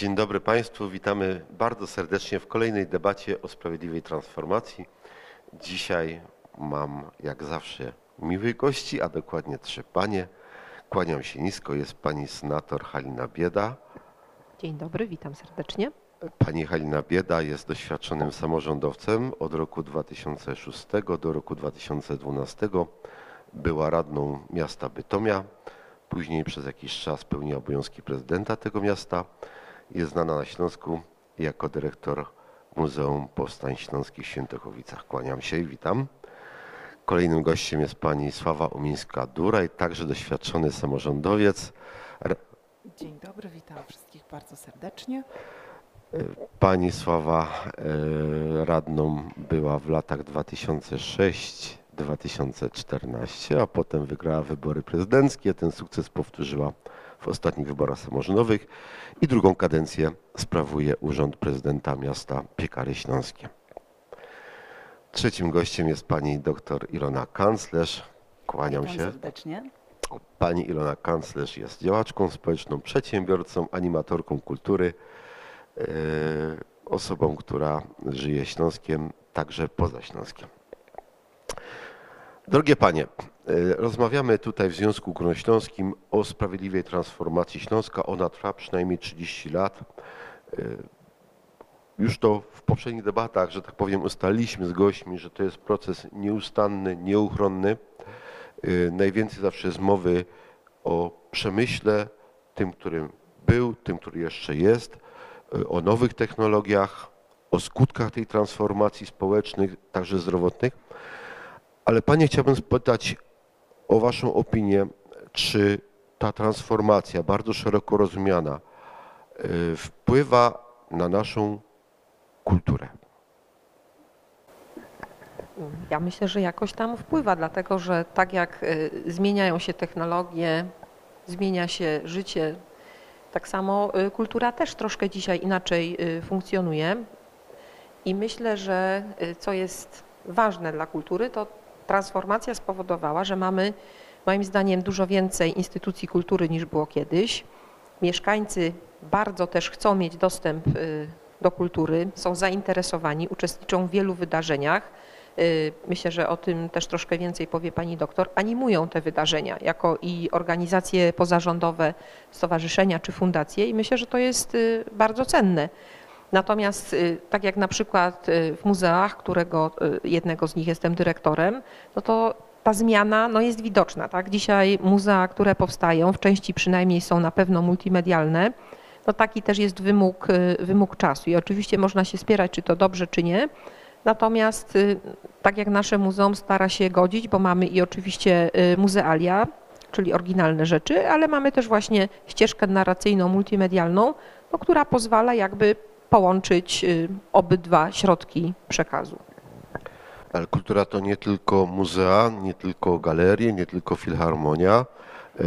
Dzień dobry Państwu, witamy bardzo serdecznie w kolejnej debacie o sprawiedliwej transformacji. Dzisiaj mam jak zawsze miłych gości, a dokładnie trzy panie. Kłaniam się nisko, jest pani senator Halina Bieda. Dzień dobry, witam serdecznie. Pani Halina Bieda jest doświadczonym samorządowcem od roku 2006 do roku 2012. Była radną miasta Bytomia, później przez jakiś czas pełniła obowiązki prezydenta tego miasta. Jest znana na Śląsku jako dyrektor Muzeum Powstań Śląskich w Świętochowicach. Kłaniam się i witam. Kolejnym gościem jest pani Sława Umińska-Duraj, także doświadczony samorządowiec. Dzień dobry, witam wszystkich bardzo serdecznie. Pani Sława e, radną była w latach 2006-2014, a potem wygrała wybory prezydenckie. Ten sukces powtórzyła w ostatnich wyborach samorządowych i drugą kadencję sprawuje Urząd Prezydenta Miasta Piekary Śląskie. Trzecim gościem jest pani dr Ilona Kanclerz. Kłaniam Witam się. serdecznie. Pani Ilona Kanclerz jest działaczką społeczną, przedsiębiorcą, animatorką kultury, e, osobą, która żyje Śląskiem, także poza Śląskiem. Drogie Panie, e, rozmawiamy tutaj w Związku Górnośląskim o sprawiedliwej transformacji Śląska. Ona trwa przynajmniej 30 lat. E, Już to w poprzednich debatach, że tak powiem, ustaliliśmy z gośćmi, że to jest proces nieustanny, nieuchronny. Y, Najwięcej zawsze jest mowy o przemyśle, tym, którym był, tym, który jeszcze jest, o nowych technologiach, o skutkach tej transformacji społecznych, także zdrowotnych. Ale Panie chciałbym spytać o Waszą opinię, czy ta transformacja, bardzo szeroko rozumiana, y, wpływa na naszą kulturę. Ja myślę, że jakoś tam wpływa, dlatego że tak jak y, zmieniają się technologie, zmienia się życie, tak samo y, kultura też troszkę dzisiaj inaczej funkcjonuje. I myślę, że co jest ważne dla kultury, to transformacja spowodowała, że mamy moim zdaniem dużo więcej instytucji kultury niż było kiedyś. Mieszkańcy bardzo też chcą mieć dostęp y, do kultury, są zainteresowani, uczestniczą w wielu wydarzeniach. Y, Myślę, że o tym też troszkę więcej powie pani doktor. Animują te wydarzenia jako i organizacje pozarządowe, stowarzyszenia czy fundacje i myślę, że to jest y, bardzo cenne. Natomiast y, tak jak na przykład y, w muzeach, którego y, jednego z nich jestem dyrektorem, no to ta zmiana no, jest widoczna. Tak? Dzisiaj muzea, które powstają, w części przynajmniej są na pewno multimedialne, no taki też jest wymóg, wymóg czasu i oczywiście można się spierać, czy to dobrze, czy nie. Natomiast tak jak nasze muzeum stara się godzić, bo mamy i oczywiście muzealia, czyli oryginalne rzeczy, ale mamy też właśnie ścieżkę narracyjną, multimedialną, no, która pozwala jakby połączyć y, obydwa środki przekazu. Ale kultura to nie tylko muzea, nie tylko galerie, nie tylko filharmonia. E,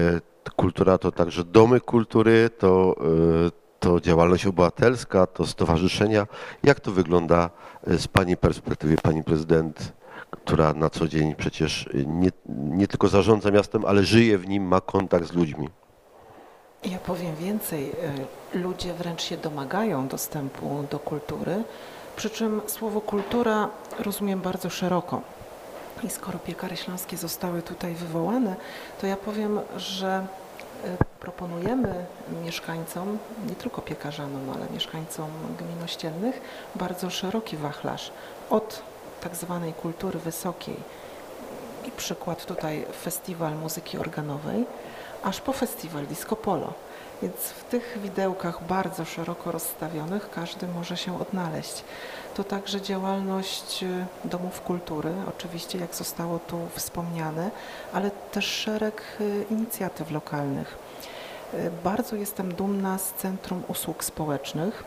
Kultura to także domy kultury, to, e, to działalność obywatelska, to stowarzyszenia. Jak to wygląda e, z Pani perspektywy, Pani prezydent, która na co dzień przecież nie, nie tylko zarządza miastem, ale żyje w nim, ma kontakt z ludźmi? Ja powiem więcej, y, ludzie wręcz się domagają dostępu do kultury, przy czym słowo kultura rozumiem bardzo szeroko. I skoro piekary śląskie zostały tutaj wywołane, to ja powiem, że y, proponujemy mieszkańcom, nie tylko piekarzanom, ale mieszkańcom gmin ościennych, bardzo szeroki wachlarz od tak zwanej kultury wysokiej, i przykład tutaj festiwal muzyki organowej, aż po festiwal disco polo. Więc w tych widełkach bardzo szeroko rozstawionych każdy może się odnaleźć. To także działalność y, domów kultury, oczywiście jak zostało tu wspomniane, ale też szereg y, inicjatyw lokalnych. Y, Bardzo jestem dumna z Centrum Usług Społecznych,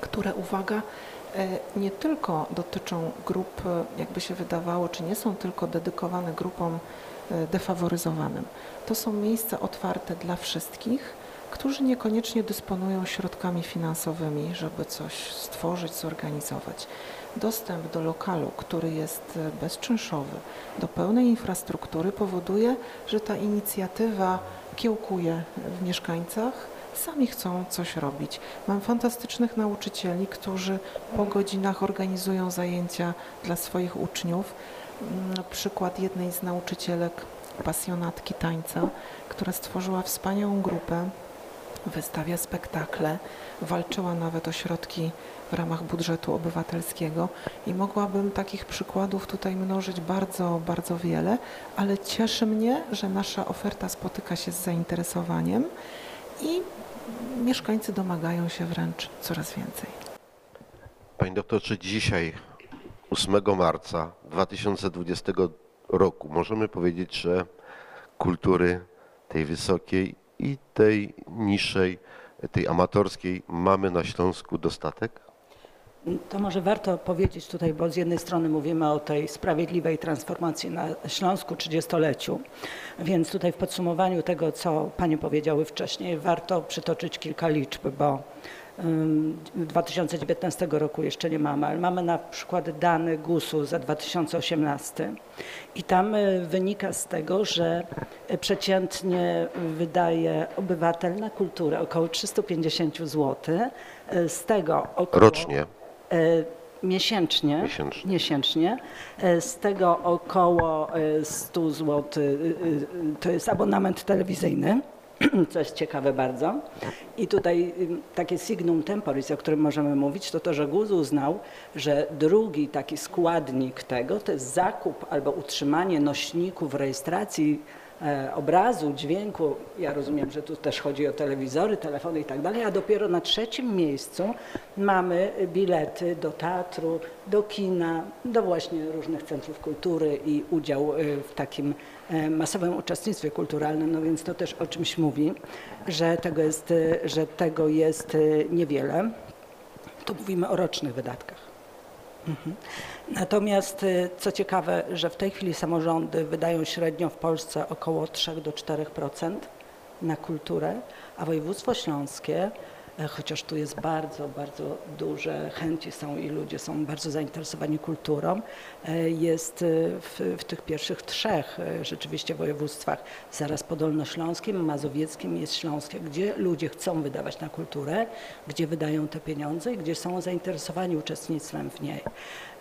które, uwaga, nie tylko dotyczą grup, jakby się wydawało, czy nie są tylko dedykowane grupom defaworyzowanym. To są miejsca otwarte dla wszystkich, którzy niekoniecznie dysponują środkami finansowymi, żeby coś stworzyć, zorganizować. Dostęp do lokalu, który jest e, bezczynszowy, do pełnej infrastruktury powoduje, że ta inicjatywa kiełkuje w mieszkańcach, sami chcą coś robić. Mam fantastycznych nauczycieli, którzy po godzinach organizują zajęcia dla swoich uczniów. Przykład jednej z nauczycielek, pasjonatki tańca, która stworzyła wspaniałą grupę, wystawia spektakle, walczyła nawet o środki w ramach budżetu obywatelskiego i mogłabym takich przykładów tutaj mnożyć bardzo, bardzo wiele, ale cieszy mnie, że nasza oferta spotyka się z zainteresowaniem i mieszkańcy domagają się wręcz coraz więcej. Panie doktorze, dzisiaj, 8 marca 2020 roku, możemy powiedzieć, że kultury tej wysokiej i tej niższej, tej amatorskiej mamy na Śląsku dostatek? To może warto powiedzieć tutaj, bo z jednej strony mówimy o tej sprawiedliwej transformacji na Śląsku 30-leciu, więc tutaj w podsumowaniu tego, co Panie powiedziały wcześniej, warto przytoczyć kilka liczb, bo 2019 roku jeszcze nie mamy, ale mamy na przykład dane GUS-u za 2018 i tam y, wynika z tego, że y, przeciętnie wydaje obywatel na kulturę około 350 zł, y, z tego około... Rocznie. Miesięcznie, Miesięcznie. miesięcznie. Z tego około e, 100 zł to jest abonament telewizyjny, co jest ciekawe bardzo. I tutaj takie signum temporis, o którym możemy mówić, to to, że GUS uznał, że drugi taki składnik tego to jest zakup albo utrzymanie nośników rejestracji obrazu, dźwięku. Ja rozumiem, że tu też chodzi o telewizory, telefony i tak dalej, a dopiero na trzecim miejscu mamy bilety do teatru, do kina, do właśnie różnych centrów kultury i udział e, w takim e, masowym uczestnictwie kulturalnym, no więc to też o czymś mówi, że tego jest, e, że tego jest e, niewiele. Tu mówimy o rocznych wydatkach. Mhm. Natomiast y, co ciekawe, że w tej chwili samorządy wydają średnio w Polsce około 3 do 4% na kulturę, a województwo śląskie, chociaż tu jest bardzo, bardzo duże chęci są i ludzie są bardzo zainteresowani kulturą, e, jest y, w, w tych pierwszych trzech e, rzeczywiście województwach, zaraz po Dolnośląskim, Mazowieckim jest Śląskie, gdzie ludzie chcą wydawać na kulturę, gdzie wydają te pieniądze i gdzie są zainteresowani uczestnictwem w niej.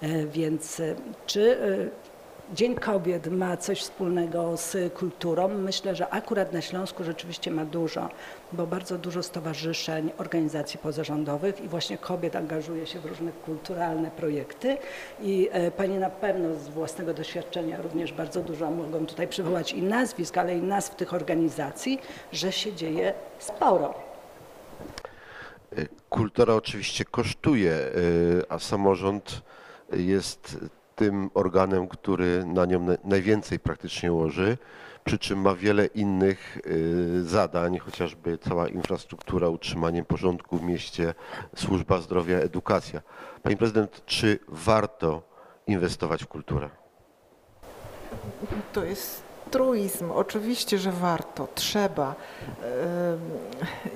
E, Więc e, czy e, Dzień Kobiet ma coś wspólnego z kulturą? Myślę, że akurat na Śląsku rzeczywiście ma dużo, bo bardzo dużo stowarzyszeń, organizacji pozarządowych i właśnie kobiet angażuje się w różne kulturalne projekty i e, Panie na pewno z własnego doświadczenia również bardzo dużo mogą tutaj przywołać i nazwisk, ale i nazw tych organizacji, że się dzieje sporo. Kultura oczywiście kosztuje, y, a samorząd jest tym organem, który na nią na- najwięcej praktycznie łoży, przy czym ma wiele innych y, zadań, chociażby cała infrastruktura, utrzymanie porządku w mieście, służba zdrowia, edukacja. Pani prezydent, czy warto inwestować w kulturę? To jest truizm. Oczywiście, że warto, trzeba.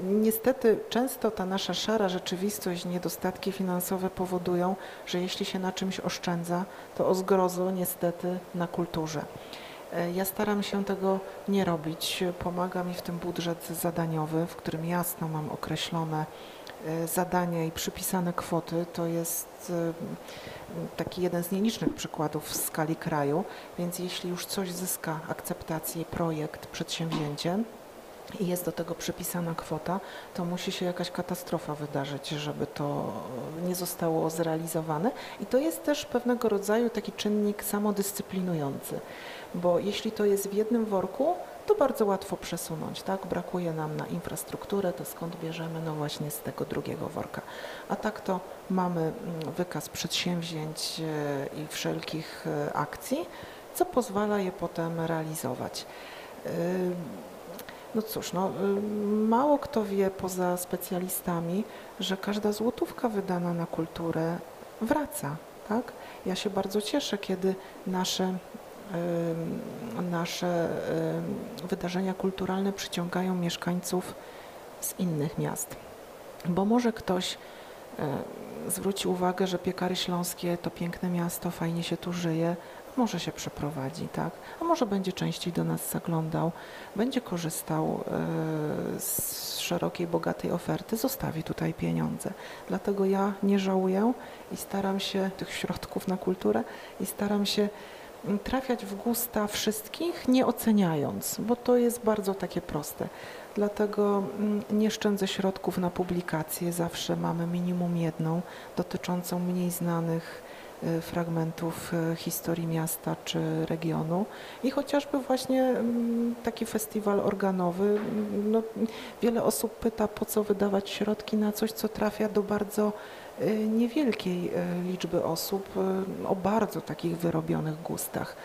Niestety często ta nasza szara rzeczywistość, niedostatki finansowe powodują, że jeśli się na czymś oszczędza, to o zgrozo niestety na kulturze. E, Ja staram się tego nie robić. Pomaga mi w tym budżet zadaniowy, w którym jasno mam określone zadania i przypisane kwoty. To jest e, taki jeden z nielicznych przykładów w skali kraju, więc jeśli już coś zyska akceptację, projekt, przedsięwzięcie i jest do tego przypisana kwota, to musi się jakaś katastrofa wydarzyć, żeby to nie zostało zrealizowane. I to jest też pewnego rodzaju taki czynnik samodyscyplinujący, bo jeśli to jest w jednym worku, to bardzo łatwo przesunąć, tak? Brakuje nam na infrastrukturę, to skąd bierzemy? No właśnie z tego drugiego worka. A tak to mamy mm, wykaz przedsięwzięć e, i wszelkich e, akcji, co pozwala je potem realizować. Ym, No cóż, no, mało kto wie poza specjalistami, że każda złotówka wydana na kulturę wraca, tak? Ja się bardzo cieszę, kiedy nasze nasze wydarzenia kulturalne przyciągają mieszkańców z innych miast. Bo może ktoś zwróci uwagę, że Piekary Śląskie to piękne miasto, fajnie się tu żyje, może się przeprowadzi, tak? A może będzie częściej do nas zaglądał, będzie korzystał e, z szerokiej, bogatej oferty, zostawi tutaj pieniądze. Dlatego ja nie żałuję i staram się tych środków na kulturę i staram się trafiać w gusta wszystkich, nie oceniając, bo to jest bardzo takie proste. Dlatego mm, nie szczędzę środków na publikacje, zawsze mamy minimum jedną dotyczącą mniej znanych y, fragmentów y, historii miasta czy regionu i chociażby właśnie mm, taki festiwal organowy. mm, No, wiele osób pyta, po co wydawać środki na coś, co trafia do bardzo niewielkiej y, liczby osób y, o bardzo takich wyrobionych gustach.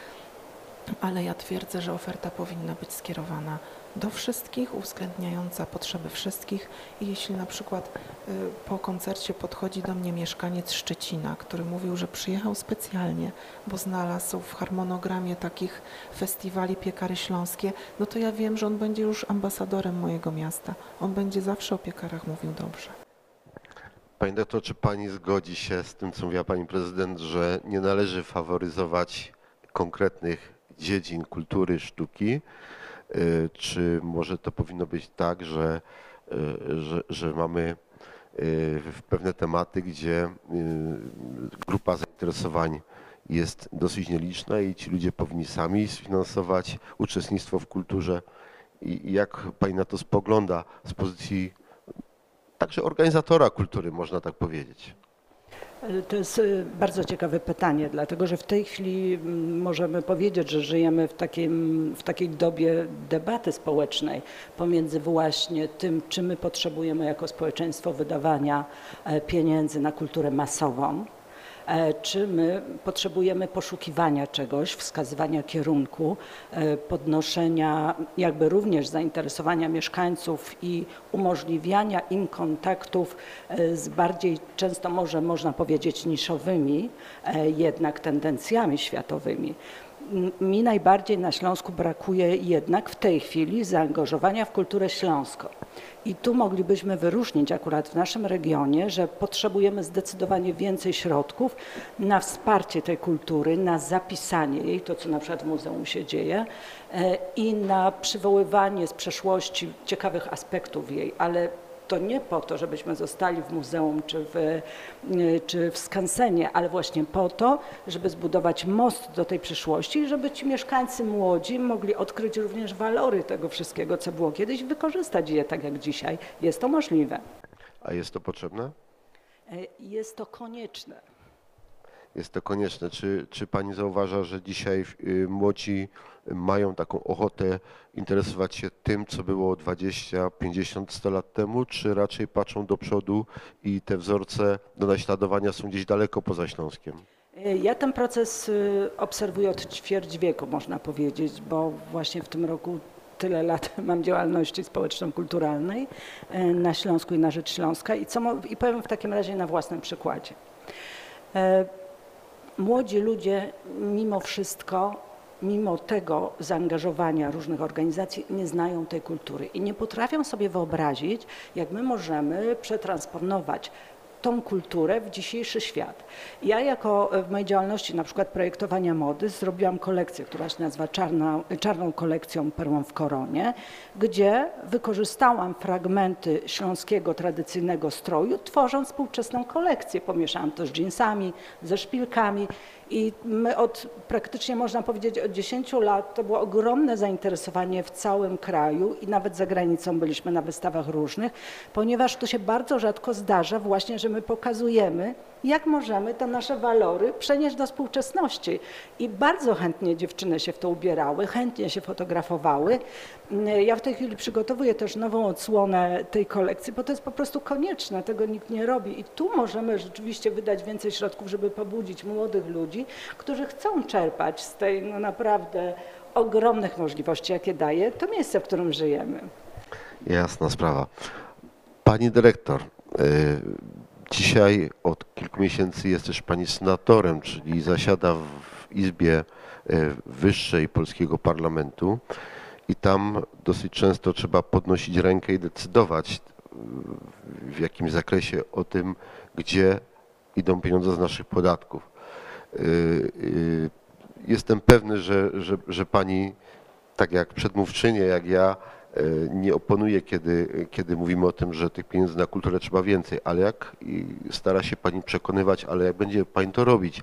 Ale ja twierdzę, że oferta powinna być skierowana do wszystkich, uwzględniająca potrzeby wszystkich. I jeśli na przykład y, po koncercie podchodzi do mnie mieszkaniec Szczecina, który mówił, że przyjechał specjalnie, bo znalazł w harmonogramie takich festiwali piekary śląskie, no to ja wiem, że on będzie już ambasadorem mojego miasta. On będzie zawsze o piekarach mówił dobrze. Pani doktor, czy pani zgodzi się z tym, co mówiła pani prezydent, że nie należy faworyzować konkretnych dziedzin kultury, sztuki? Y, Czy może to powinno być tak, że, y, że, że mamy y, w pewne tematy, gdzie y, grupa zainteresowań jest dosyć nieliczna i ci ludzie powinni sami sfinansować uczestnictwo w kulturze? I jak pani na to spogląda z pozycji także organizatora kultury, można tak powiedzieć? To jest y, bardzo ciekawe pytanie, dlatego że w tej chwili mm, możemy powiedzieć, że żyjemy w, takim, w takiej dobie debaty społecznej pomiędzy właśnie tym, czy my potrzebujemy jako społeczeństwo wydawania e, pieniędzy na kulturę masową, czy my potrzebujemy poszukiwania czegoś, wskazywania kierunku, e, podnoszenia jakby również zainteresowania mieszkańców i umożliwiania im kontaktów e, z bardziej często może można powiedzieć niszowymi e, jednak tendencjami światowymi. Mi najbardziej na Śląsku brakuje jednak w tej chwili zaangażowania w kulturę śląską. I tu moglibyśmy wyróżnić akurat w naszym regionie, że potrzebujemy zdecydowanie więcej środków na wsparcie tej kultury, na zapisanie jej, to co na przykład w muzeum się dzieje, e, i na przywoływanie z przeszłości ciekawych aspektów jej, ale to nie po to, żebyśmy zostali w muzeum czy w, y, czy w skansenie, ale właśnie po to, żeby zbudować most do tej przyszłości i żeby ci mieszkańcy młodzi mogli odkryć również walory tego wszystkiego, co było kiedyś, wykorzystać je tak jak dzisiaj. Jest to możliwe. A jest to potrzebne? E, Jest to konieczne. Jest to konieczne. Czy, czy pani zauważa, że dzisiaj y, młodzi mają taką ochotę interesować się tym, co było 20, 50, 100 lat temu, czy raczej patrzą do przodu i te wzorce do naśladowania są gdzieś daleko poza Śląskiem? E, Ja ten proces y, obserwuję od ćwierć wieku, można powiedzieć, bo właśnie w tym roku tyle lat mam działalności społeczno-kulturalnej na Śląsku i na rzecz Śląska i, co, i powiem w takim razie na własnym przykładzie. Młodzi ludzie mimo wszystko, mimo tego zaangażowania różnych organizacji nie znają tej kultury i nie potrafią sobie wyobrazić, jak my możemy przetransponować tą kulturę w dzisiejszy świat. Ja jako e, w mojej działalności na przykład projektowania mody zrobiłam kolekcję, która się nazywa Czarna, Czarną kolekcją Perłą w Koronie, gdzie wykorzystałam fragmenty śląskiego tradycyjnego stroju, tworząc współczesną kolekcję. Pomieszałam to z dżinsami, ze szpilkami i my od praktycznie można powiedzieć od 10 lat to było ogromne zainteresowanie w całym kraju i nawet za granicą byliśmy na wystawach różnych, ponieważ to się bardzo rzadko zdarza właśnie, że my pokazujemy, jak możemy te nasze walory przenieść do współczesności. I bardzo chętnie dziewczyny się w to ubierały, chętnie się fotografowały. Ja w tej chwili przygotowuję też nową odsłonę tej kolekcji, bo to jest po prostu konieczne, tego nikt nie robi. I tu możemy rzeczywiście wydać więcej środków, żeby pobudzić młodych ludzi, którzy chcą czerpać z tej no naprawdę ogromnych możliwości, jakie daje to miejsce, w którym żyjemy. Jasna sprawa. Pani dyrektor, y, dzisiaj od kilku miesięcy jest też pani senatorem, czyli zasiada w Izbie y, Wyższej Polskiego Parlamentu i tam dosyć często trzeba podnosić rękę i decydować y, w jakimś zakresie o tym, gdzie idą pieniądze z naszych podatków. Y, jestem pewny, że, że, że pani, tak jak przedmówczynie, jak ja, e, nie oponuje, kiedy, kiedy mówimy o tym, że tych pieniędzy na kulturę trzeba więcej, ale jak stara się pani przekonywać, ale jak będzie pani to robić,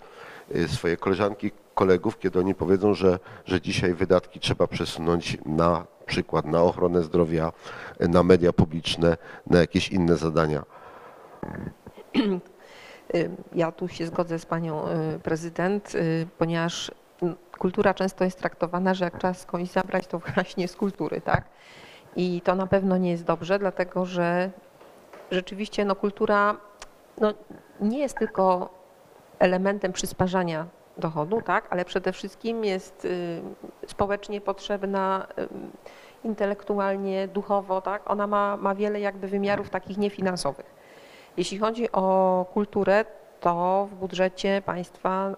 e, swoje koleżanki, kolegów, kiedy oni powiedzą, że, że dzisiaj wydatki trzeba przesunąć na przykład na ochronę zdrowia, e, na media publiczne, na jakieś inne zadania. Ja tu się zgodzę z panią prezydent, ponieważ kultura często jest traktowana, że jak trzeba skądś zabrać, to właśnie z kultury, tak? I to na pewno nie jest dobrze, dlatego że rzeczywiście no, kultura no, nie jest tylko elementem przysparzania dochodu, tak? ale przede wszystkim jest y, społecznie potrzebna, y, intelektualnie, duchowo, tak? ona ma, ma wiele jakby wymiarów takich niefinansowych. Jeśli chodzi o kulturę, to w budżecie państwa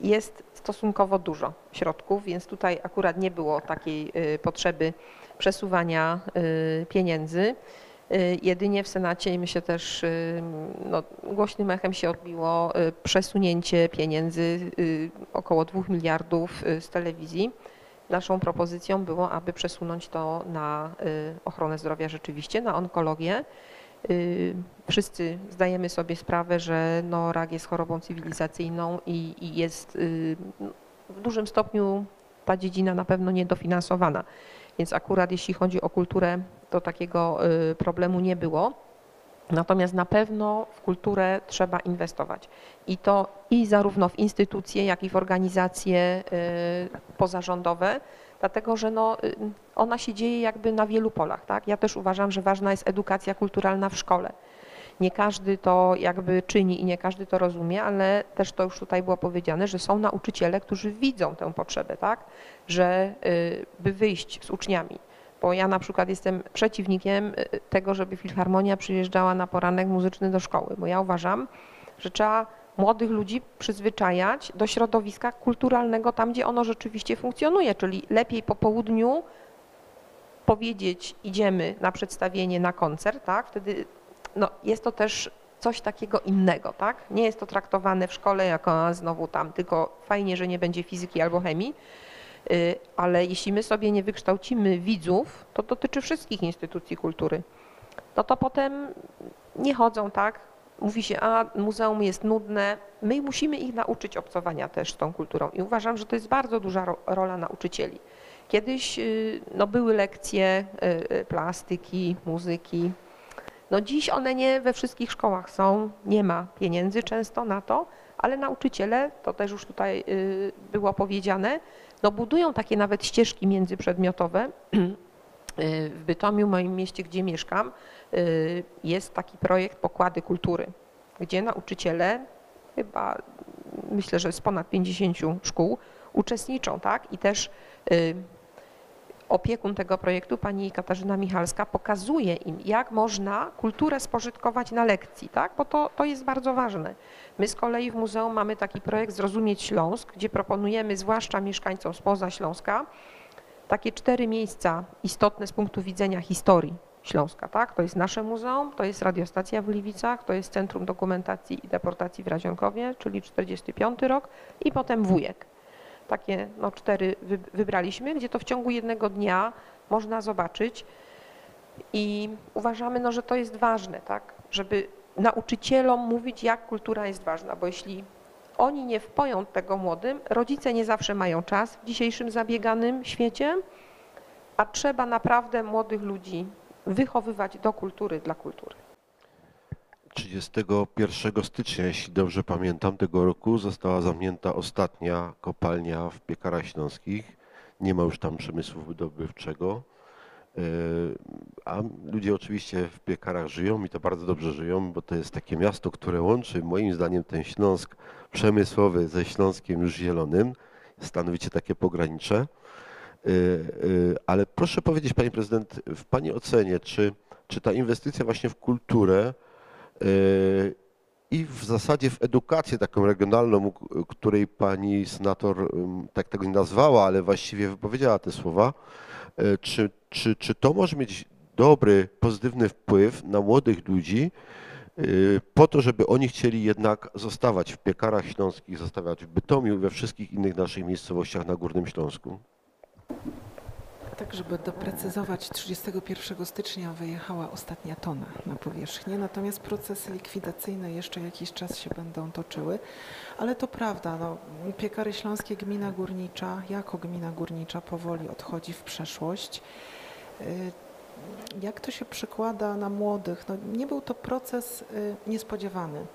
jest stosunkowo dużo środków, więc tutaj akurat nie było takiej y, potrzeby przesuwania y, pieniędzy. Y, Jedynie w Senacie i myślę też y, no, głośnym echem się odbiło przesunięcie pieniędzy około 2 miliardów z telewizji. Naszą propozycją było, aby przesunąć to na ochronę zdrowia rzeczywiście, na onkologię. Wszyscy zdajemy sobie sprawę, że no, rak jest chorobą cywilizacyjną i, i jest w dużym stopniu ta dziedzina na pewno niedofinansowana. Więc akurat jeśli chodzi o kulturę, to takiego y, problemu nie było. Natomiast na pewno w kulturę trzeba inwestować. I to i zarówno w instytucje, jak i w organizacje y, pozarządowe, dlatego że no, y, ona się dzieje jakby na wielu polach. Tak? Ja też uważam, że ważna jest edukacja kulturalna w szkole. Nie każdy to jakby czyni i nie każdy to rozumie, ale też to już tutaj było powiedziane, że są nauczyciele, którzy widzą tę potrzebę, tak? Że y, by wyjść z uczniami. Bo ja na przykład jestem przeciwnikiem y, tego, żeby filharmonia przyjeżdżała na poranek muzyczny do szkoły, bo ja uważam, że trzeba młodych ludzi przyzwyczajać do środowiska kulturalnego tam, gdzie ono rzeczywiście funkcjonuje, czyli lepiej po południu powiedzieć idziemy na przedstawienie, na koncert, tak? Wtedy no, jest to też coś takiego innego, tak? Nie jest to traktowane w szkole jako znowu tam, tylko fajnie, że nie będzie fizyki albo chemii, ale jeśli my sobie nie wykształcimy widzów, to dotyczy wszystkich instytucji kultury, no to potem nie chodzą, tak? Mówi się, a muzeum jest nudne. My musimy ich nauczyć obcowania też z tą kulturą i uważam, że to jest bardzo duża ro- rola nauczycieli. Kiedyś y, no, były lekcje y, y, plastyki, muzyki. No dziś one nie we wszystkich szkołach są, nie ma pieniędzy często na to, ale nauczyciele, to też już tutaj y, było powiedziane, no budują takie nawet ścieżki międzyprzedmiotowe. Y, W Bytomiu, moim mieście, gdzie mieszkam, y, jest taki projekt Pokłady Kultury, gdzie nauczyciele, chyba myślę, że z ponad 50 szkół, uczestniczą, tak? I też y, opiekun tego projektu, pani Katarzyna Michalska, pokazuje im, jak można kulturę spożytkować na lekcji, tak? bo to, to jest bardzo ważne. My z kolei w muzeum mamy taki projekt Zrozumieć Śląsk, gdzie proponujemy zwłaszcza mieszkańcom spoza Śląska takie cztery miejsca istotne z punktu widzenia historii Śląska. Tak? To jest nasze muzeum, to jest radiostacja w Gliwicach, to jest Centrum Dokumentacji i Deportacji w Radzionkowie, czyli 45 rok i potem Wujek takie no, cztery wy- wybraliśmy, gdzie to w ciągu jednego dnia można zobaczyć i uważamy, no, że to jest ważne, tak, żeby nauczycielom mówić, jak kultura jest ważna, bo jeśli oni nie wpoją tego młodym, rodzice nie zawsze mają czas w dzisiejszym zabieganym świecie, a trzeba naprawdę młodych ludzi wychowywać do kultury dla kultury. 31 stycznia, jeśli dobrze pamiętam, tego roku została zamknięta ostatnia kopalnia w Piekarach Śląskich. Nie ma już tam przemysłu wydobywczego. Yy, A ludzie oczywiście w Piekarach żyją i to bardzo dobrze żyją, bo to jest takie miasto, które łączy moim zdaniem ten Śląsk przemysłowy ze Śląskiem już zielonym. Stanowicie takie pogranicze. Yy, yy, Ale proszę powiedzieć, Pani Prezydent, w Pani ocenie, czy, czy ta inwestycja właśnie w kulturę i w zasadzie w edukację taką regionalną, której pani senator tak tego nie nazwała, ale właściwie wypowiedziała te słowa, yy, czy, czy, czy to może mieć dobry, pozytywny wpływ na młodych ludzi, y, po to, żeby oni chcieli jednak zostawać w piekarach śląskich, zostawać w Bytomiu i we wszystkich innych naszych miejscowościach na Górnym Śląsku. Tak, żeby doprecyzować, 31 stycznia wyjechała ostatnia tona na powierzchnię, natomiast procesy likwidacyjne jeszcze jakiś czas się będą toczyły, ale to prawda, no, Piekary Śląskie, gmina górnicza, jako gmina górnicza powoli odchodzi w przeszłość. Y, Jak to się przekłada na młodych? No, nie był to proces y, niespodziewany.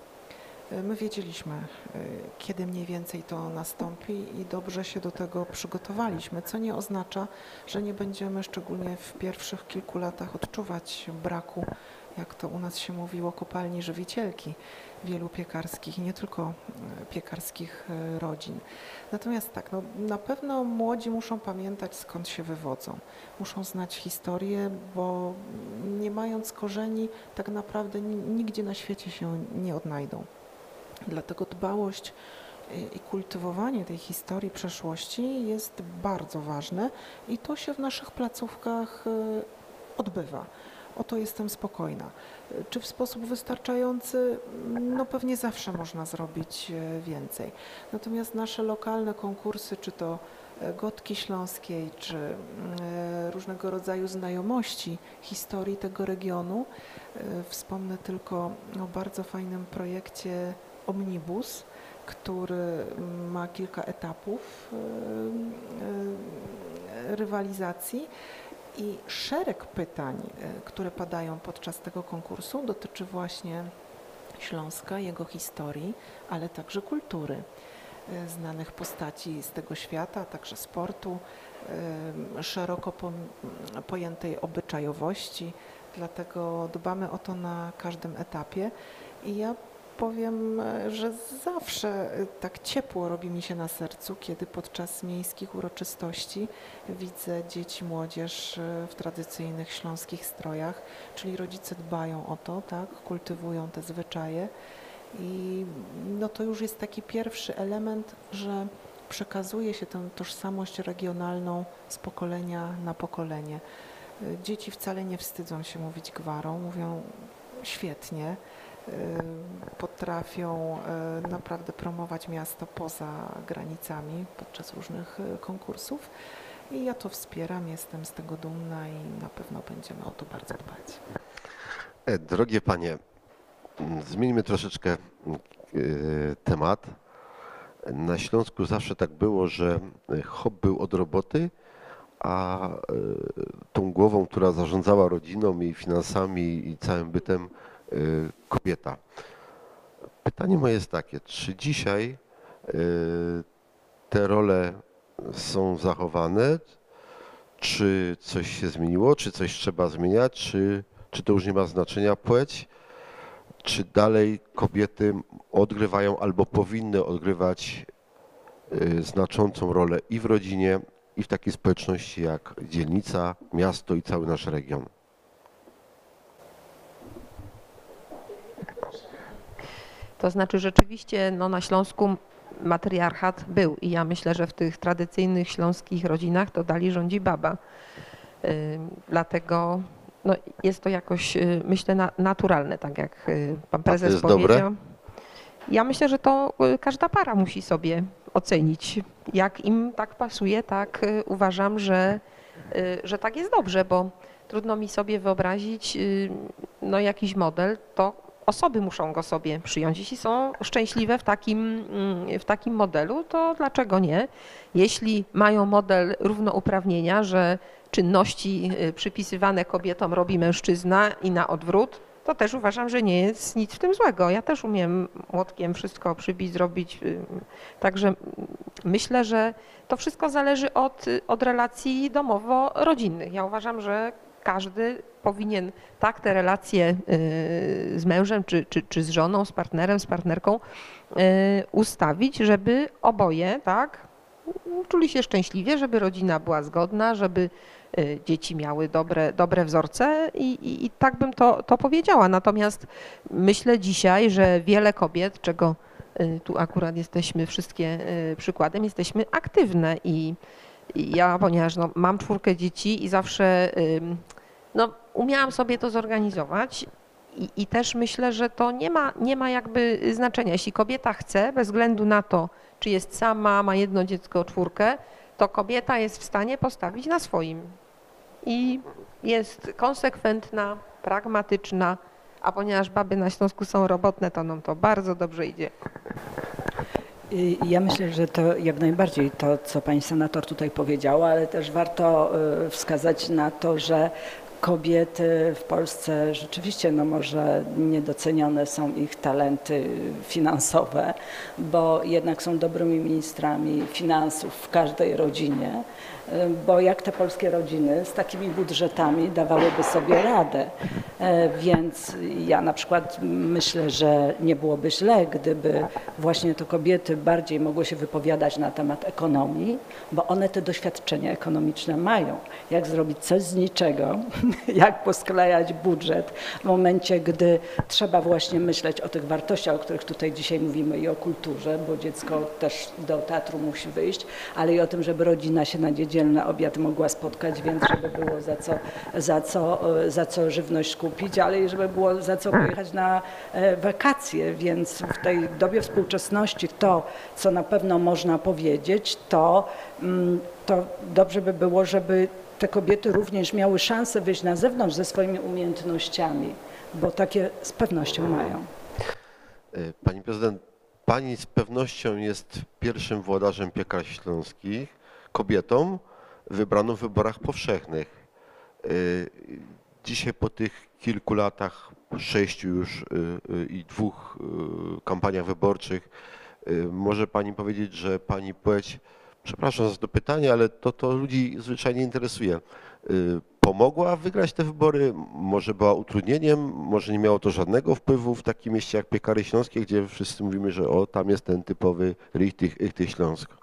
My wiedzieliśmy, y, kiedy mniej więcej to nastąpi i dobrze się do tego przygotowaliśmy, co nie oznacza, że nie będziemy szczególnie w pierwszych kilku latach odczuwać braku, jak to u nas się mówiło, kopalni żywicielki wielu piekarskich, nie tylko y, piekarskich y, rodzin. Natomiast tak, no, na pewno młodzi muszą pamiętać skąd się wywodzą. Muszą znać historię, bo nie mając korzeni, tak naprawdę ni- nigdzie na świecie się nie odnajdą. Dlatego dbałość y, i kultywowanie tej historii przeszłości jest bardzo ważne i to się w naszych placówkach y, odbywa. O to jestem spokojna. Czy w sposób wystarczający? No pewnie zawsze można zrobić y, więcej. Natomiast nasze lokalne konkursy, czy to Gotki Śląskiej, czy różnego rodzaju znajomości historii tego regionu, wspomnę tylko o bardzo fajnym projekcie Omnibus, który ma kilka etapów y, y, rywalizacji i szereg pytań, y, które padają podczas tego konkursu dotyczy właśnie Śląska, jego historii, ale także kultury znanych postaci z tego świata, także sportu, szeroko pojętej obyczajowości, dlatego dbamy o to na każdym etapie. I ja powiem, że zawsze e, tak ciepło robi mi się na sercu, kiedy podczas miejskich uroczystości widzę dzieci, młodzież e, w tradycyjnych śląskich strojach, czyli rodzice dbają o to, tak, kultywują te zwyczaje i no to już jest taki pierwszy element, że przekazuje się tę tożsamość regionalną z pokolenia na pokolenie. E, Dzieci wcale nie wstydzą się mówić gwarą, mówią świetnie y, potrafią y, naprawdę promować miasto poza granicami podczas różnych y, konkursów. I ja to wspieram, jestem z tego dumna i na pewno będziemy o to bardzo dbać. E, Drogie panie, m, zmieńmy troszeczkę m, e, temat. Na Śląsku zawsze tak było, że hop był od roboty, a tą głową, która zarządzała rodziną i finansami i całym bytem, kobieta. Pytanie moje jest takie, czy dzisiaj e, te role są zachowane, czy coś się zmieniło, czy coś trzeba zmieniać, czy, czy to już nie ma znaczenia płeć, czy dalej kobiety odgrywają albo powinny odgrywać y, znaczącą rolę i w rodzinie, i w takiej społeczności jak dzielnica, miasto i cały nasz region. To znaczy rzeczywiście no, na Śląsku matriarchat był i ja myślę, że w tych tradycyjnych śląskich rodzinach to dali rządzi baba. Ym, Dlatego no, jest to jakoś, y, myślę, na, naturalne, tak jak y, pan prezes jest dobre? powiedział. Ja myślę, że to y, każda para musi sobie ocenić. Jak im tak pasuje, tak y, uważam, że, y, że tak jest dobrze, bo trudno mi sobie wyobrazić y, no, jakiś model, to osoby muszą go sobie przyjąć. Jeśli są szczęśliwe w takim, mm, w takim modelu, to dlaczego nie? Jeśli mają model równouprawnienia, że czynności y, przypisywane kobietom robi mężczyzna i na odwrót, to też uważam, że nie jest nic w tym złego. Ja też umiem młotkiem wszystko przybić, zrobić. y, Także myślę, że to wszystko zależy od, y, od relacji domowo-rodzinnych. Ja uważam, że każdy powinien tak te relacje y, z mężem, czy, czy, czy z żoną, z partnerem, z partnerką y, ustawić, żeby oboje, tak, czuli się szczęśliwie, żeby rodzina była zgodna, żeby y, dzieci miały dobre, dobre wzorce i, i, i tak bym to, to powiedziała. Natomiast myślę dzisiaj, że wiele kobiet, czego tu akurat jesteśmy wszystkie przykładem, jesteśmy aktywne i ja, ponieważ no, mam czwórkę dzieci i zawsze no, umiałam sobie to zorganizować, I, I też myślę, że to nie ma, nie ma jakby znaczenia. Jeśli kobieta chce, bez względu na to, czy jest sama, ma jedno dziecko, czwórkę, to kobieta jest w stanie postawić na swoim. I jest konsekwentna, pragmatyczna, a ponieważ baby na Śląsku są robotne, to nam to bardzo dobrze idzie. I Ja myślę, że to jak najbardziej to, co pani senator tutaj powiedziała, ale też warto y, wskazać na to, że kobiety w Polsce rzeczywiście, no może niedocenione są ich talenty finansowe, bo jednak są dobrymi ministrami finansów w każdej rodzinie, bo jak te polskie rodziny z takimi budżetami dawałyby sobie radę. Więc ja na przykład myślę, że nie byłoby źle, gdyby właśnie to kobiety bardziej mogły się wypowiadać na temat ekonomii, bo one te doświadczenia ekonomiczne mają. Jak zrobić coś z niczego, jak posklejać budżet w momencie, gdy trzeba właśnie myśleć o tych wartościach, o których tutaj dzisiaj mówimy i o kulturze, bo dziecko też do teatru musi wyjść, ale i o tym, żeby rodzina się na niedzielny obiad mogła spotkać, więc żeby było za co, za co, e, za co żywność kupić, ale i żeby było za co pojechać na e, wakacje, więc w tej dobie współczesności to, co na pewno można powiedzieć, to, mm, to dobrze by było, żeby te kobiety również miały szansę wyjść na zewnątrz ze swoimi umiejętnościami, bo takie z pewnością mają. Y, Pani prezydent, pani z pewnością jest pierwszym włodarzem piekar śląskich, kobietą wybraną w wyborach powszechnych. Y, Dzisiaj po tych kilku latach, sześciu już y, i dwóch kampaniach wyborczych, może pani powiedzieć, że pani płeć, przepraszam za to pytanie, ale to, to ludzi zwyczajnie interesuje, y, pomogła wygrać te wybory? Może była utrudnieniem? Może nie miało to żadnego wpływu w takim mieście jak Piekary Śląskie, gdzie wszyscy mówimy, że o, tam jest ten typowy Richtych, Śląsk.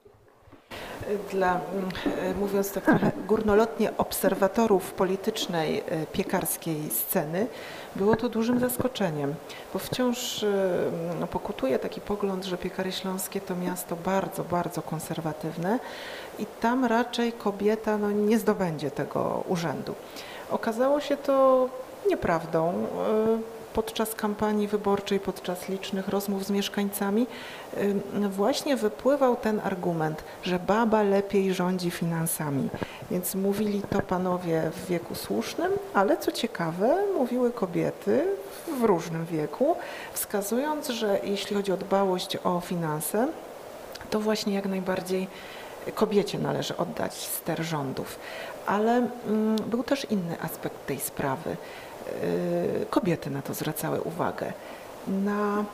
Dla, mm, e, mówiąc tak trochę górnolotnie, obserwatorów politycznej e, piekarskiej sceny, było to dużym zaskoczeniem, bo wciąż e, no, pokutuje taki pogląd, że Piekary Śląskie to miasto bardzo, bardzo konserwatywne i tam raczej kobieta no, nie zdobędzie tego urzędu. Okazało się to nieprawdą. Podczas kampanii wyborczej, podczas licznych rozmów z mieszkańcami, właśnie wypływał ten argument, że baba lepiej rządzi finansami. Więc mówili to panowie w wieku słusznym, ale co ciekawe, mówiły kobiety w różnym wieku, wskazując, że jeśli chodzi o dbałość o finanse, to właśnie jak najbardziej kobiecie należy oddać ster rządów. Ale mm, był też inny aspekt tej sprawy. Y, Kobiety na to zwracały uwagę. Na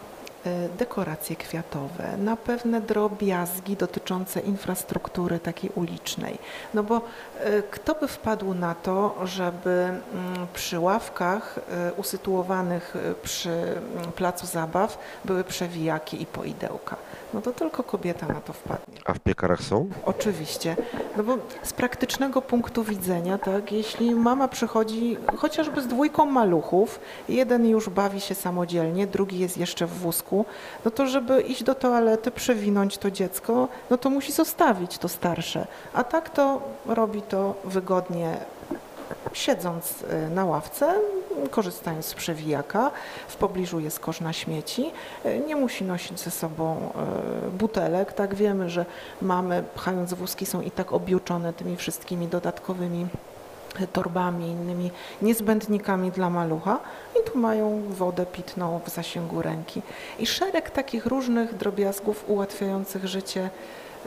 dekoracje kwiatowe, na pewne drobiazgi dotyczące infrastruktury takiej ulicznej. No bo y, kto by wpadł na to, żeby mm, przy ławkach y, usytuowanych y, przy mm, placu zabaw były przewijaki i poidełka? No to tylko kobieta na to wpadnie. A w piekarach są? Oczywiście, no bo z praktycznego punktu widzenia, tak, jeśli mama przychodzi chociażby z dwójką maluchów, jeden już bawi się samodzielnie, drugi jest jeszcze w wózku, no to żeby iść do toalety, przewinąć to dziecko, no to musi zostawić to starsze, a tak to robi to wygodnie siedząc y, na ławce, korzystając z przewijaka, w pobliżu jest kosz na śmieci, y, nie musi nosić ze sobą y, butelek. Tak wiemy, że mamy pchając wózki są i tak objuczone tymi wszystkimi dodatkowymi torbami, innymi niezbędnikami dla malucha i tu mają wodę pitną w zasięgu ręki. I szereg takich różnych drobiazgów ułatwiających życie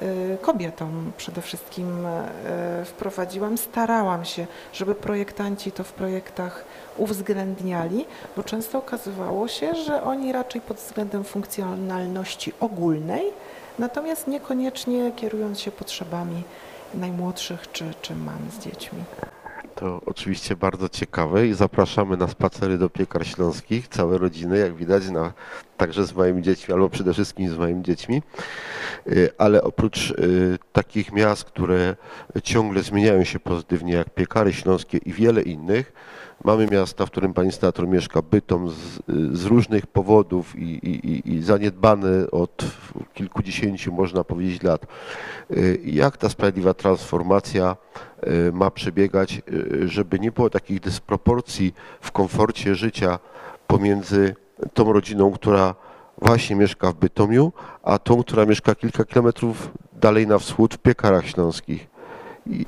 y, kobietom przede wszystkim y, wprowadziłam. Starałam się, żeby projektanci to w projektach uwzględniali, bo często okazywało się, że oni raczej pod względem funkcjonalności ogólnej, natomiast niekoniecznie kierując się potrzebami najmłodszych czy, czy mam z dziećmi. To oczywiście bardzo ciekawe i zapraszamy na spacery do piekar śląskich, całe rodziny, jak widać, na, także z moimi dziećmi, albo przede wszystkim z moimi dziećmi. Y, Ale oprócz y, takich miast, które ciągle zmieniają się pozytywnie, jak piekary śląskie i wiele innych, mamy miasta, w którym pani senator mieszka, Bytom, z, z różnych powodów i, i, i- zaniedbane od kilkudziesięciu, można powiedzieć, lat. Y, Jak ta sprawiedliwa transformacja y, ma przebiegać, y, żeby nie było takich dysproporcji w komforcie życia pomiędzy tą rodziną, która właśnie mieszka w Bytomiu, a tą, która mieszka kilka kilometrów dalej na wschód w Piekarach Śląskich. I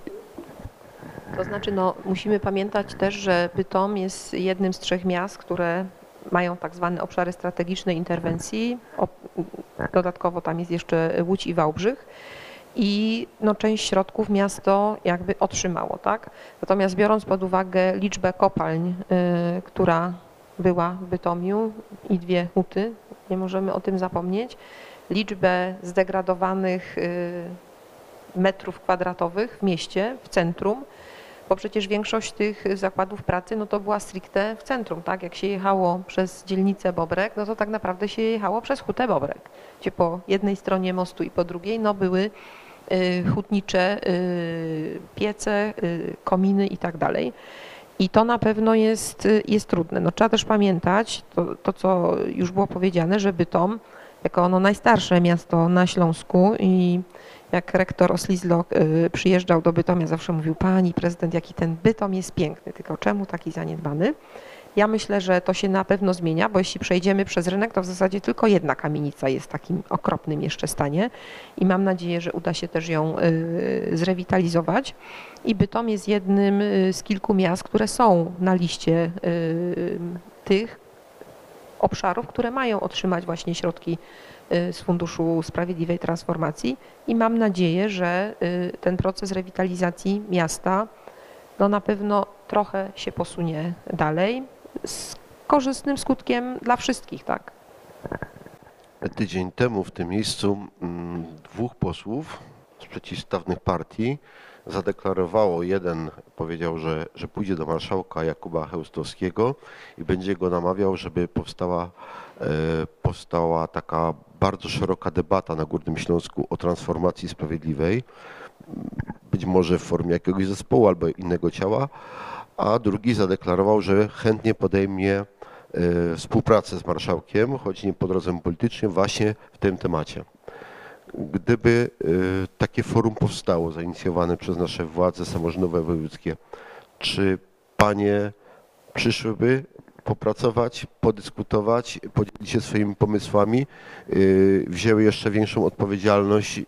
To znaczy, no, musimy pamiętać też, że Bytom jest jednym z trzech miast, które mają tak zwane obszary strategicznej interwencji. Dodatkowo tam jest jeszcze Łódź i Wałbrzych. I no, część środków miasto jakby otrzymało, tak? Natomiast biorąc pod uwagę liczbę kopalń, y, która była w Bytomiu i dwie huty, nie możemy o tym zapomnieć, liczbę zdegradowanych y, metrów kwadratowych w mieście, w centrum, bo przecież większość tych zakładów pracy no to była stricte w centrum, tak? Jak się jechało przez dzielnicę Bobrek, no to tak naprawdę się jechało przez hutę Bobrek, gdzie po jednej stronie mostu i po drugiej no były y, hutnicze y, piece, y, kominy i tak dalej. I to na pewno jest, jest trudne. No, trzeba też pamiętać to, to, co już było powiedziane, że Bytom, jako ono najstarsze miasto na Śląsku i jak rektor Oslizlok y, przyjeżdżał do Bytomia, zawsze mówił, pani prezydent, jaki ten Bytom jest piękny, tylko czemu taki zaniedbany? Ja myślę, że to się na pewno zmienia, bo jeśli przejdziemy przez rynek, to w zasadzie tylko jedna kamienica jest w takim okropnym jeszcze stanie i mam nadzieję, że uda się też ją y, zrewitalizować. I Bytom jest jednym y, z kilku miast, które są na liście tych obszarów, które mają otrzymać właśnie środki y, z Funduszu Sprawiedliwej Transformacji i mam nadzieję, że y, ten proces rewitalizacji miasta no na pewno trochę się posunie dalej z korzystnym skutkiem dla wszystkich, tak? Tydzień temu w tym miejscu mm, dwóch posłów z przeciwstawnych partii zadeklarowało, jeden powiedział, że, że pójdzie do marszałka Jakuba Chełstowskiego i będzie go namawiał, żeby powstała, e, powstała taka bardzo szeroka debata na Górnym Śląsku o transformacji sprawiedliwej, być może w formie jakiegoś zespołu albo innego ciała, a drugi zadeklarował, że chętnie podejmie e, współpracę z marszałkiem, choć nie po drodze politycznej, właśnie w tym temacie. Gdyby e, takie forum powstało, zainicjowane przez nasze władze samorządowe wojewódzkie, czy panie przyszłyby popracować, podyskutować, podzielić się swoimi pomysłami, e, wzięły jeszcze większą odpowiedzialność e,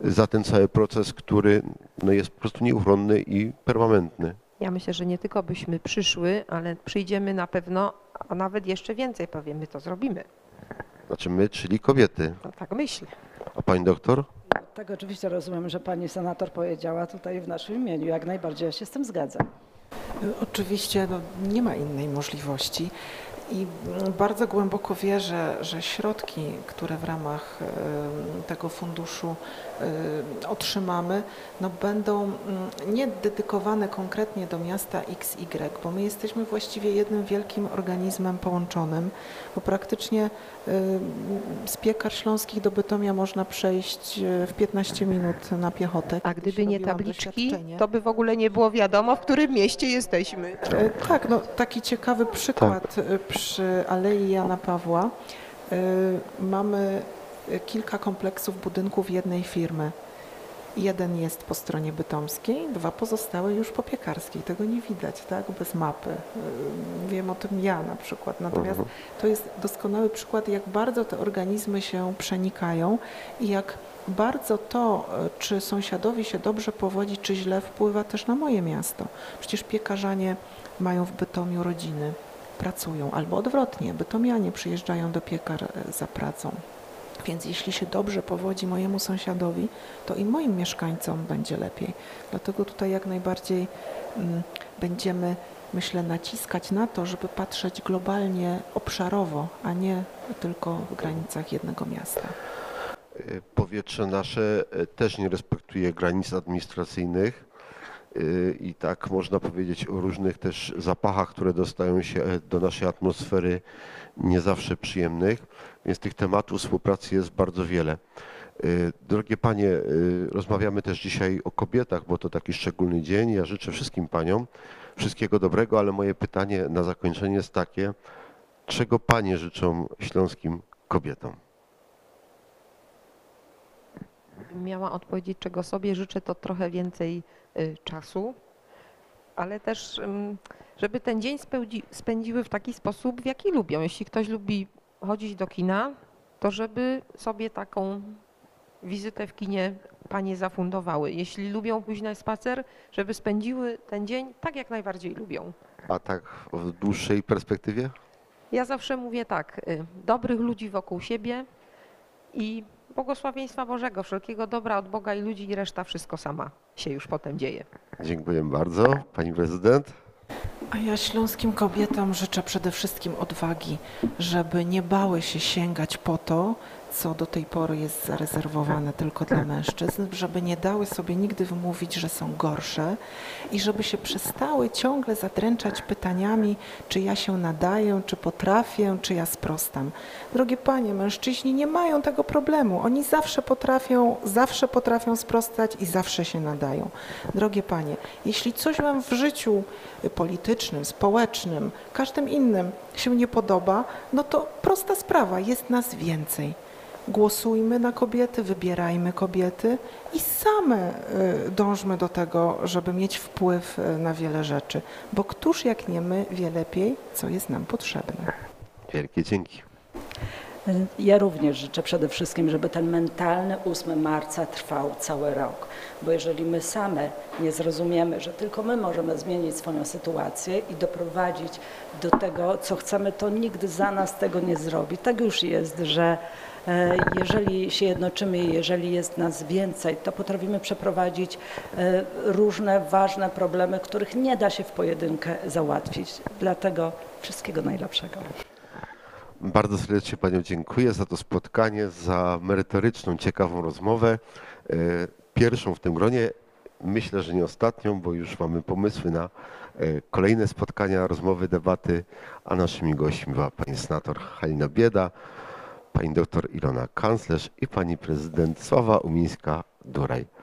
za ten cały proces, który no, jest po prostu nieuchronny i permanentny. Ja myślę, że nie tylko byśmy przyszły, ale przyjdziemy na pewno, a nawet jeszcze więcej powiem, my to zrobimy. Znaczy my, czyli kobiety. No, tak myślę. A pani doktor? Tak oczywiście rozumiem, że pani senator powiedziała tutaj w naszym imieniu. Jak najbardziej ja się z tym zgadzam. Oczywiście no, nie ma innej możliwości i bardzo głęboko wierzę, że środki, które w ramach tego funduszu otrzymamy, no, będą mm, nie dedykowane konkretnie do miasta XY, bo my jesteśmy właściwie jednym wielkim organizmem połączonym, bo praktycznie z piekar śląskich do Bytomia można przejść e, w 15 minut na piechotę. A gdyby nie tabliczki, to by w ogóle nie było wiadomo, w którym mieście jesteśmy. E, Tak, no taki ciekawy przykład e, przy Alei Jana Pawła. Mamy kilka kompleksów budynków jednej firmy. Jeden jest po stronie bytomskiej, dwa pozostałe już po piekarskiej. Tego nie widać, tak, bez mapy. Wiem o tym ja na przykład. Natomiast to jest doskonały przykład, jak bardzo te organizmy się przenikają i jak bardzo to, e, czy sąsiadowi się dobrze powodzi, czy źle, wpływa też na moje miasto. Przecież piekarzanie mają w Bytomiu rodziny, pracują, albo odwrotnie, bytomianie przyjeżdżają do piekar e, za pracą. Więc jeśli się dobrze powodzi mojemu sąsiadowi, to i moim mieszkańcom będzie lepiej. Dlatego tutaj jak najbardziej mm, będziemy, myślę, naciskać na to, żeby patrzeć globalnie, obszarowo, a nie tylko w granicach jednego miasta. Powietrze nasze y, też nie respektuje granic administracyjnych i tak można powiedzieć o różnych też zapachach, które dostają się e, do naszej atmosfery, nie zawsze przyjemnych, więc tych tematów współpracy jest bardzo wiele. Y, Drogie panie, y, rozmawiamy też dzisiaj o kobietach, bo to taki szczególny dzień. Ja życzę wszystkim paniom wszystkiego dobrego, ale moje pytanie na zakończenie jest takie, czego panie życzą śląskim kobietom? Miała odpowiedzieć, czego sobie życzę, to trochę więcej y, czasu, ale też, żeby ten dzień spełdzi, spędziły w taki sposób, w jaki lubią. Jeśli ktoś lubi chodzić do kina, to żeby sobie taką wizytę w kinie panie zafundowały. Jeśli lubią pójść na spacer, żeby spędziły ten dzień tak, jak najbardziej lubią. A tak w dłuższej perspektywie? Ja zawsze mówię tak, y, dobrych ludzi wokół siebie i błogosławieństwa Bożego, wszelkiego dobra od Boga i ludzi i reszta wszystko sama się już potem dzieje. Dziękuję bardzo. Pani prezydent? A ja śląskim kobietom życzę przede wszystkim odwagi, żeby nie bały się sięgać po to, co do tej pory jest zarezerwowane tylko dla mężczyzn, żeby nie dały sobie nigdy wmówić, że są gorsze i żeby się przestały ciągle zadręczać pytaniami, czy ja się nadaję, czy potrafię, czy ja sprostam. Drogie panie, mężczyźni nie mają tego problemu. Oni zawsze potrafią, zawsze potrafią sprostać i zawsze się nadają. Drogie panie, jeśli coś wam w życiu politycznym, społecznym, każdym innym się nie podoba, no to prosta sprawa, jest nas więcej. Głosujmy na kobiety, wybierajmy kobiety i same y, dążmy do tego, żeby mieć wpływ y, na wiele rzeczy, bo któż jak nie my wie lepiej, co jest nam potrzebne. Wielkie dzięki. Ja również życzę przede wszystkim, żeby ten mentalny 8 marca trwał cały rok, bo jeżeli my same nie zrozumiemy, że tylko my możemy zmienić swoją sytuację i doprowadzić do tego, co chcemy, to nigdy za nas tego nie zrobi. Tak już jest, że jeżeli się jednoczymy jeżeli jest nas więcej, to potrafimy przeprowadzić e, różne ważne problemy, których nie da się w pojedynkę załatwić. Dlatego wszystkiego najlepszego. Bardzo serdecznie Panią dziękuję za to spotkanie, za merytoryczną, ciekawą rozmowę. E, Pierwszą w tym gronie, myślę, że nie ostatnią, bo już mamy pomysły na e, kolejne spotkania, rozmowy, debaty, a naszymi gośćmi była Pani senator Halina Bieda, Pani doktor Ilona Kanclerz i Pani prezydent Sława Umińska-Duraj.